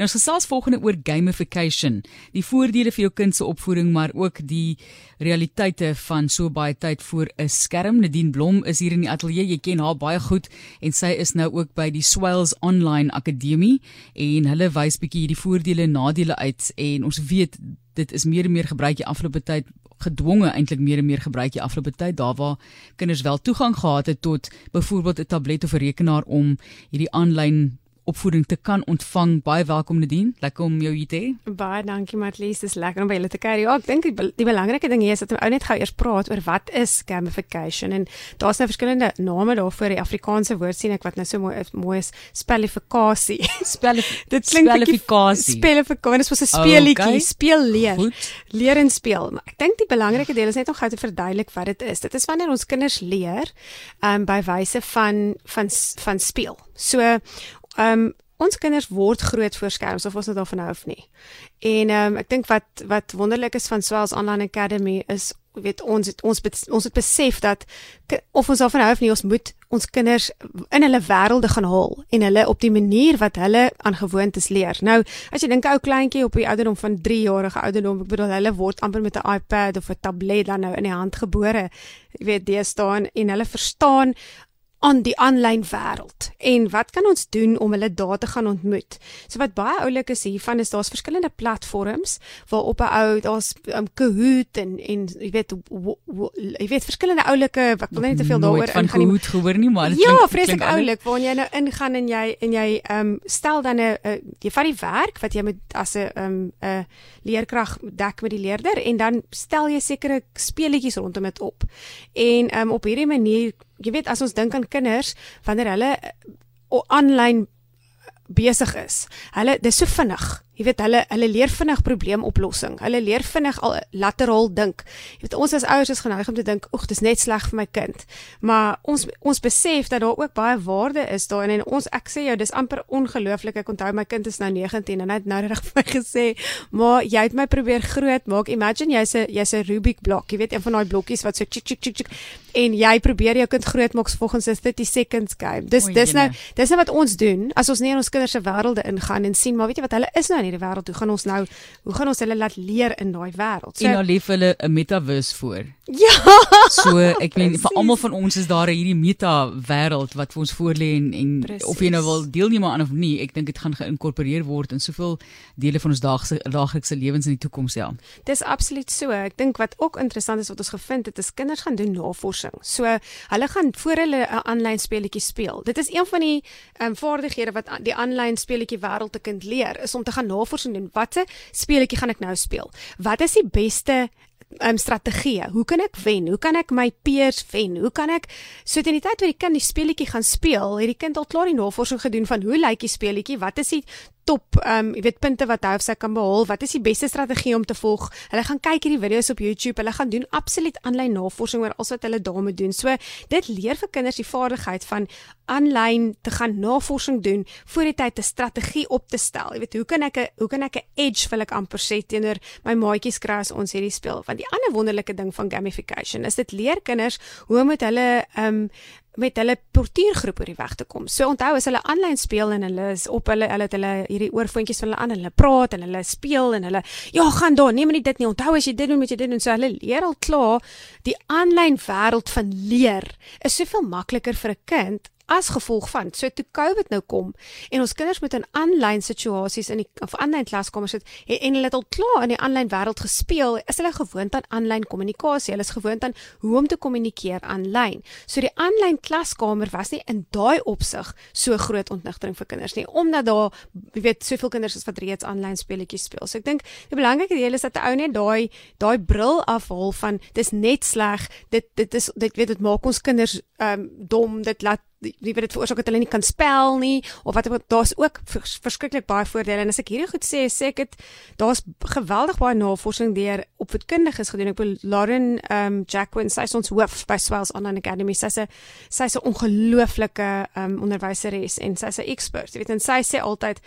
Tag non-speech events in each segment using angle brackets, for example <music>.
En ons gesels volgende oor gamification, die voordele vir jou kind se opvoeding, maar ook die realiteite van so baie tyd voor 'n skerm. Nadine Blom is hier in die ateljee. Jy ken haar baie goed en sy is nou ook by die Swells Online Akademie en hulle wys bietjie hierdie voordele en nadele uit en ons weet dit is meer en meer gebruik die afgelope tyd gedwonge eintlik meer en meer gebruik die afgelope tyd daar waar kinders wel toegang gehad het tot byvoorbeeld 'n tablet of 'n rekenaar om hierdie aanlyn opvoeding te kan ontvang. Baie welkom Nadine. Lekker om jou hier te hê. Baie dankie Matlies. Dis lekker om by julle te kuier. Ja, ek dink die, die belangrike ding hier is dat ons ou net gou eers praat oor wat is gamification en daar's nou verskillende name daarvoor. Die Afrikaanse woord sien ek wat nou so mooi is, mooi is spellifikasie. Spel <laughs> dit klink spellifikasie. Spellifikasie. Dit was 'n speelietjie, okay. speel leer. Goed. Leer en speel. Maar ek dink die belangrike deel is net om gou te verduidelik wat dit is. Dit is wanneer ons kinders leer um, by wyse van van van speel. So Ehm um, ons kinders word groot voor skerms of ons dit daarvan hou of nie. En um, ek dink wat wat wonderlik is van Swells Online Academy is weet ons het, ons ons het besef dat of ons daarvan hou of nie ons moet ons kinders in hulle wêrelde gaan haal en hulle op die manier wat hulle aan gewoontes leer. Nou, as jy dink ou kleintjie op die ouderdom van 3 jarige ouderdom, ek bedoel hulle word amper met 'n iPad of 'n tablet dan nou in die hand gebore. Jy weet, die staan en hulle verstaan aan die aanlyn wêreld. En wat kan ons doen om hulle daar te gaan ontmoet? So wat baie oulik is hiervan is daar's verskillende platforms waarop 'n ou daar's um, Kahoot en en jy weet jy weet verskillende oulike ek wil net te veel daaroor ingaan. Van Kahoot gehoor nie, maar dit ja, klink Ja, vreeslik oulik waar jy nou ingaan en jy en jy ehm um, stel dan 'n jy vat die werk wat jy met as 'n ehm um, 'n leerkrag dek met die leerder en dan stel jy sekere speletjies rondom dit op. En ehm um, op hierdie manier jy weet as ons dink aan kinders wanneer hulle aanlyn besig is. Hulle dis so vinnig. Jy weet hulle hulle leer vinnig probleemoplossing. Hulle leer vinnig al lateraal dink. Jy weet ons as ouers is geneig om te dink, "Oeg, dis net sleg vir my kind." Maar ons ons besef dat daar ook baie waarde is daarin en ons ek sê jou, dis amper ongelooflik. Ek onthou my kind is nou 19 en hy het nou reg vir my gesê, "Maar jy het my probeer groot maak. Imagine jy's 'n jy's 'n Rubik blok. Jy weet een van daai blokkies wat so chik chik chik chik en jy probeer jou kind groot maak volgens 'n 30 seconds game." Dis dis nou dis nou wat ons doen as ons nie in ons kinders se wêrelde ingaan en sien maar weet jy wat hulle is nou hierdie wêreld. Hoe gaan ons nou hoe gaan ons hulle laat leer in daai wêreld? So, en nou lief hulle 'n metaverse voor. Ja. So ek meen vir almal van ons is daar hierdie meta wêreld wat vir ons voorlê en, en of jy nou wil deelneem aan of nie, ek dink dit gaan geïnkorporeer word in soveel dele van ons daagse daaglikse lewens in die toekoms ja. Dis absoluut so. Ek dink wat ook interessant is wat ons gevind het, is kinders gaan doen navorsing. So hulle gaan voor hulle 'n aanlyn speletjie speel. Dit is een van die ehm um, vaardighede wat die aanlyn speletjie wêreld te kind leer is om te gaan navorsing doen. Watter speletjie gaan ek nou speel? Wat is die beste um, strategie. Hoe kan ek wen? Hoe kan ek my peers wen? Hoe kan ek so teen die tyd wat die kind die speletjie gaan speel, het die kind al klaar die navorsing gedoen van hoe lyk die speletjie? Wat is die top ehm um, jy weet punte wat hy of sy kan behaal? Wat is die beste strategie om te volg? Hulle gaan kyk hierdie video's op YouTube. Hulle gaan doen absoluut aanlyn navorsing oor alles wat hulle daarmee doen. So dit leer vir kinders die vaardigheid van aanlyn te gaan navorsing doen voor die tyd 'n strategie op te stel. Jy weet, hoe kan ek 'n hoe kan ek 'n edge wil ek amper sê teenoor my maatjies kry as ons hierdie speel? Want die ander wonderlike ding van gamification is dit leer kinders hoe moet hulle ehm um, met hulle portuïergroep oor die weg te kom. So onthou as hulle aanlyn speel en hulle is op hulle hulle het hulle hierdie oorfoontjies van hulle aan en hulle praat en hulle speel en hulle ja, gaan daar, neem nie dit nie. Onthou as jy dit doen, moet jy dit doen. So hulle leer al klaar die aanlyn wêreld van leer is soveel makliker vir 'n kind as gevolg van so toe COVID nou kom en ons kinders moet in aanlyn situasies in die of aanlyn klaskamers sit en, en hulle het al klaar in die aanlyn wêreld gespeel is hulle gewoond aan aanlyn kommunikasie hulle is gewoond aan hoe om te kommunikeer aanlyn so die aanlyn klaskamer was nie in daai opsig so groot ontnigtering vir kinders nie omdat daar jy weet soveel kinders is wat reeds aanlyn speletjies speel. So ek dink die belangrike deel is dat 'n ou net daai daai bril afhaal van dis net sleg dit dit is dit weet dit maak ons kinders um, dom dit laat wie weet dit veroorsaak dat hulle nie kan spel nie of wat daar's ook vers, verskriklik baie voordele. En as ek hierdie goed sê sê ek dit daar's geweldig baie navorsing deur opvoedkundiges gedoen. Ek bedoel Lauren um Jacqueline sy is ons hoof by Swells Online Academy. Sy sê sy is 'n ongelooflike um onderwyseres en sy's 'n expert jy weet. En sy sê altyd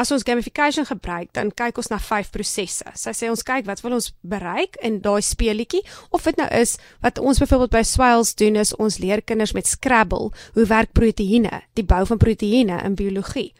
as ons gamification gebruik dan kyk ons na vyf prosesse sy sê ons kyk wat wil ons bereik in daai speletjie of dit nou is wat ons byvoorbeeld by Swells doen is ons leer kinders met Scrabble hoe werk proteïene, die bou van proteïene in biologie.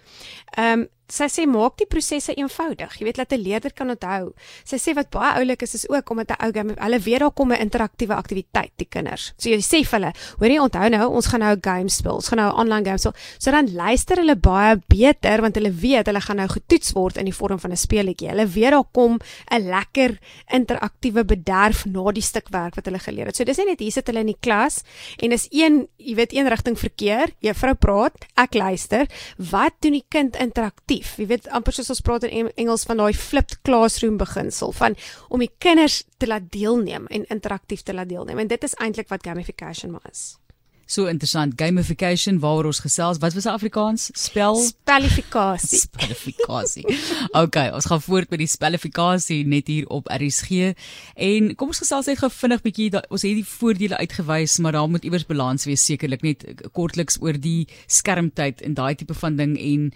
Ehm um, sy sê maak die prosesse eenvoudig. Jy weet dat 'n leerder kan onthou. Sy sê wat baie oulik is is ook om met 'n ou game hulle weet daar kom 'n interaktiewe aktiwiteit die kinders. So jy sê vir hulle, hoor jy onthou nou ons gaan nou 'n game speel. Ons gaan nou 'n online game speel. So dan luister hulle baie beter want hulle weet hulle gaan nou getoets word in die vorm van 'n speletjie. Hulle weet daar kom 'n lekker interaktiewe bederf na die stuk werk wat hulle geleer het. So dis net hier sit hulle in die klas en is een, jy weet, een rigting verkeer. Juffrou praat, ek luister. Wat doen die kind interaktief? Aktief. Jy weet amper soos ons praat in Engels van daai flipped classroom beginsel van om die kinders te laat deelneem en interaktief te laat deelneem. En dit is eintlik wat gamification maar is. So interessant gamification waaroor ons gesels. Wat was Afrikaans? Spel spelifikasie. <laughs> Spelifikasie. Okay, ons gaan voort met die spelifikasie net hier op RSG. En kom ons gesels net gou vinnig bietjie ons het die voordele uitgewys, maar daar moet iewers balans wees sekerlik net kortliks oor die skermtyd en daai tipe van ding en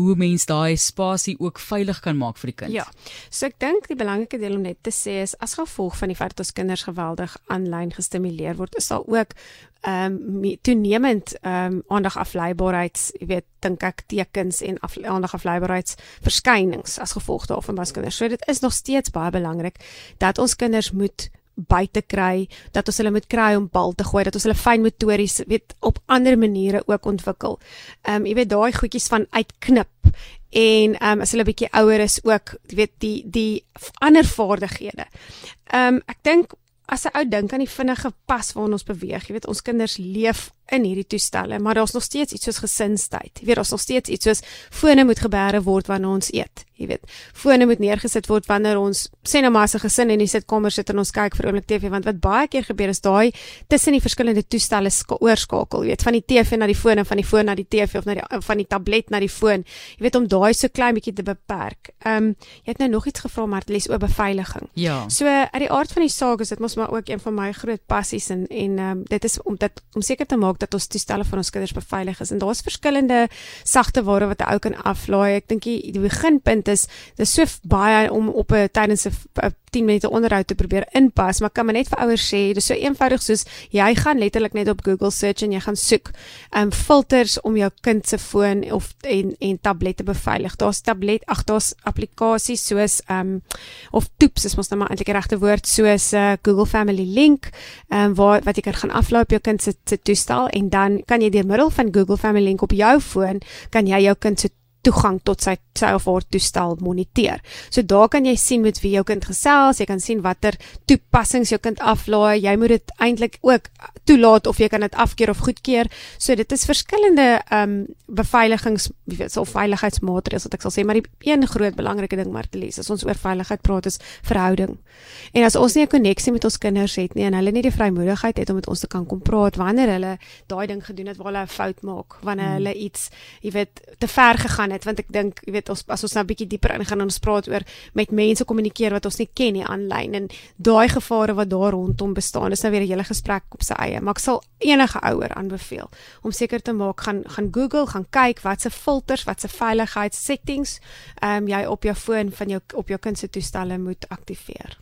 hoe mens daai spasie ook veilig kan maak vir die kind. Ja. So ek dink die belangrike deel om net te sê is as gevolg van die feit dat ons kinders geweldig aanlyn gestimuleer word, is daar ook ehm um, toenemend ehm um, aandag afleibaarheids, jy weet, dink ek tekens en af, aandag afleibaarheids verskynings as gevolg daarvan by kinders. So dit is nog steeds baie belangrik dat ons kinders moet buite kry, dat ons hulle moet kry om bal te gooi, dat ons hulle fyn motories weet op ander maniere ook ontwikkel. Ehm um, jy weet daai goedjies van uitknip en ehm um, as hulle bietjie ouer is ook, jy weet die die ander vaardighede. Ehm um, ek dink as 'n ou dink aan die vinnige pas waarin ons beweeg, jy weet ons kinders leef in hierdie toestelle, maar daar's nog steeds iets soos gesinstyd. Jy weet daar's nog steeds iets soos fone moet gebeere word wanneer ons eet. Jy weet, fone moet neergesit word wanneer ons sê nou maar as 'n gesin in die sitkamer sit en ons kyk vir oomblik TV, want wat baie keer gebeur is daai tussen die verskillende toestelle oorskakel, jy weet, van die TV na die foon en van die foon na die TV of na die van die tablet na die foon. Jy weet om daai so klein bietjie te beperk. Ehm um, jy het nou nog iets gevra maar les oor beveiliging. Ja. So uit die aard van die saak is dit mos maar ook een van my groot passies en en ehm um, dit is om dit om seker te maak dat ons toestelle vir ons kinders beveilig is. En daar's verskillende sagte ware wat 'n ou kan aflaai. Ek dink die, die beginpunt is dis so baie om op 'n tydens 'n 10 minute onderhoud te probeer inpas, maar kan maar net vir ouers sê, dis so eenvoudig soos jy gaan letterlik net op Google search en jy gaan soek um filters om jou kind se foon of en en tablet te beveilig. Daar's tablet, ag daar's applikasies soos um of toeps is mos nou maar eintlik die regte woord soos uh, Google Family Link, um waar wat jy kan gaan aflaai op jou kind se se toestel en dan kan jy deur middel van Google Family Link op jou foon kan jy jou kind se toegang tot sy sy of haar toestel moniteer. So daar kan jy sien met wie jou kind gesels, jy kan sien watter toepassings jou kind aflaai. Jy moet dit eintlik ook toelaat of jy kan dit afkeer of goedkeur. So dit is verskillende ehm um, beveiligings, wie weet, so veiligheidsmaatreëls wat ek sal sê, maar die een groot belangrike ding maar te lees as ons oor veiligheid praat is verhouding. En as ons nie 'n koneksie met ons kinders het nie en hulle nie die vrymoedigheid het om met ons te kan kom praat wanneer hulle daai ding gedoen het waar hulle 'n fout maak, wanneer hmm. hulle iets, jy weet, te ver gegaan het, want ek dink, jy weet, ons as ons nou 'n bietjie dieper ingaan en ons praat oor met mense kommunikeer wat ons nie ken nie aanlyn en daai gevare wat daar rondom bestaan, is nou weer 'n hele gesprek op sy eie maar ek sal enige ouer aanbeveel om seker te maak gaan gaan Google, gaan kyk wat se filters, wat se veiligheidssettings ehm um, jy op jou foon van jou op jou kind se toestelle moet aktiveer.